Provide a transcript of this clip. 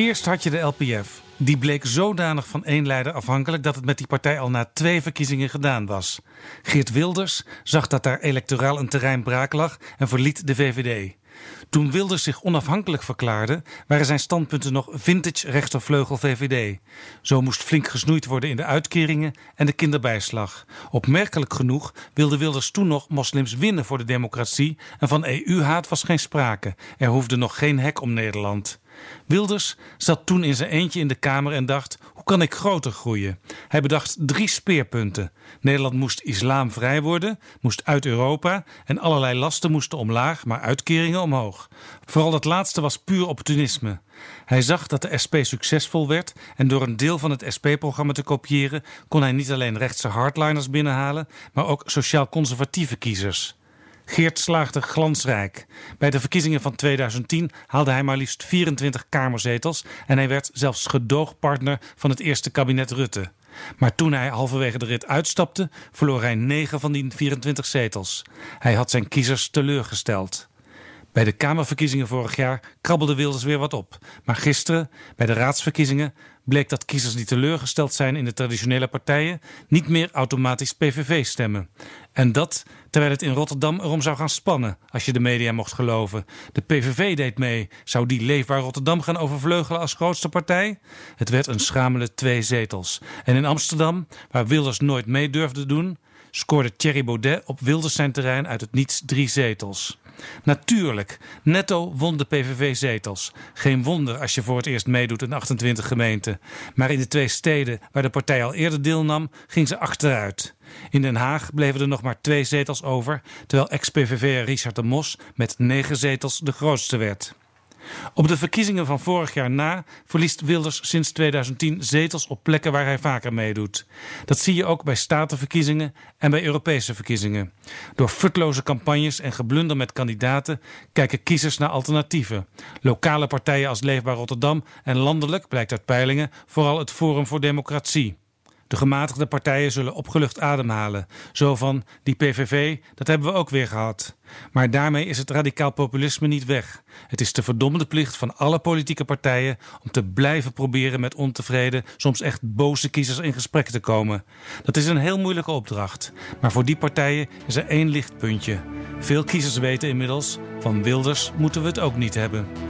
Eerst had je de LPF. Die bleek zodanig van één leider afhankelijk dat het met die partij al na twee verkiezingen gedaan was. Geert Wilders zag dat daar electoraal een terrein braak lag en verliet de VVD. Toen Wilders zich onafhankelijk verklaarde, waren zijn standpunten nog vintage rechtervleugel VVD. Zo moest flink gesnoeid worden in de uitkeringen en de kinderbijslag. Opmerkelijk genoeg wilde Wilders toen nog moslims winnen voor de democratie en van EU-haat was geen sprake. Er hoefde nog geen hek om Nederland. Wilders zat toen in zijn eentje in de Kamer en dacht: hoe kan ik groter groeien? Hij bedacht drie speerpunten. Nederland moest islamvrij worden, moest uit Europa en allerlei lasten moesten omlaag, maar uitkeringen omhoog. Vooral dat laatste was puur opportunisme. Hij zag dat de SP succesvol werd en door een deel van het SP-programma te kopiëren kon hij niet alleen rechtse hardliners binnenhalen, maar ook sociaal-conservatieve kiezers. Geert slaagde glansrijk. Bij de verkiezingen van 2010 haalde hij maar liefst 24 kamerzetels en hij werd zelfs gedoogpartner van het eerste kabinet Rutte. Maar toen hij halverwege de rit uitstapte, verloor hij 9 van die 24 zetels. Hij had zijn kiezers teleurgesteld. Bij de Kamerverkiezingen vorig jaar krabbelde Wilders weer wat op. Maar gisteren, bij de raadsverkiezingen, bleek dat kiezers die teleurgesteld zijn in de traditionele partijen niet meer automatisch PVV stemmen. En dat terwijl het in Rotterdam erom zou gaan spannen, als je de media mocht geloven. De PVV deed mee. Zou die leefbaar Rotterdam gaan overvleugelen als grootste partij? Het werd een schamele twee zetels. En in Amsterdam, waar Wilders nooit mee durfde doen, scoorde Thierry Baudet op Wilders zijn terrein uit het niets drie zetels. Natuurlijk, netto won de PVV zetels. Geen wonder als je voor het eerst meedoet in 28 gemeenten. Maar in de twee steden waar de partij al eerder deelnam, ging ze achteruit. In Den Haag bleven er nog maar twee zetels over, terwijl ex-PVV'er Richard de Mos met negen zetels de grootste werd. Op de verkiezingen van vorig jaar na verliest Wilders sinds 2010 zetels op plekken waar hij vaker meedoet. Dat zie je ook bij statenverkiezingen en bij Europese verkiezingen. Door futloze campagnes en geblunder met kandidaten kijken kiezers naar alternatieven. Lokale partijen als Leefbaar Rotterdam en landelijk, blijkt uit peilingen, vooral het Forum voor Democratie. De gematigde partijen zullen opgelucht ademhalen. Zo van, die PVV, dat hebben we ook weer gehad. Maar daarmee is het radicaal populisme niet weg. Het is de verdommende plicht van alle politieke partijen om te blijven proberen met ontevreden, soms echt boze kiezers in gesprek te komen. Dat is een heel moeilijke opdracht. Maar voor die partijen is er één lichtpuntje. Veel kiezers weten inmiddels, van Wilders moeten we het ook niet hebben.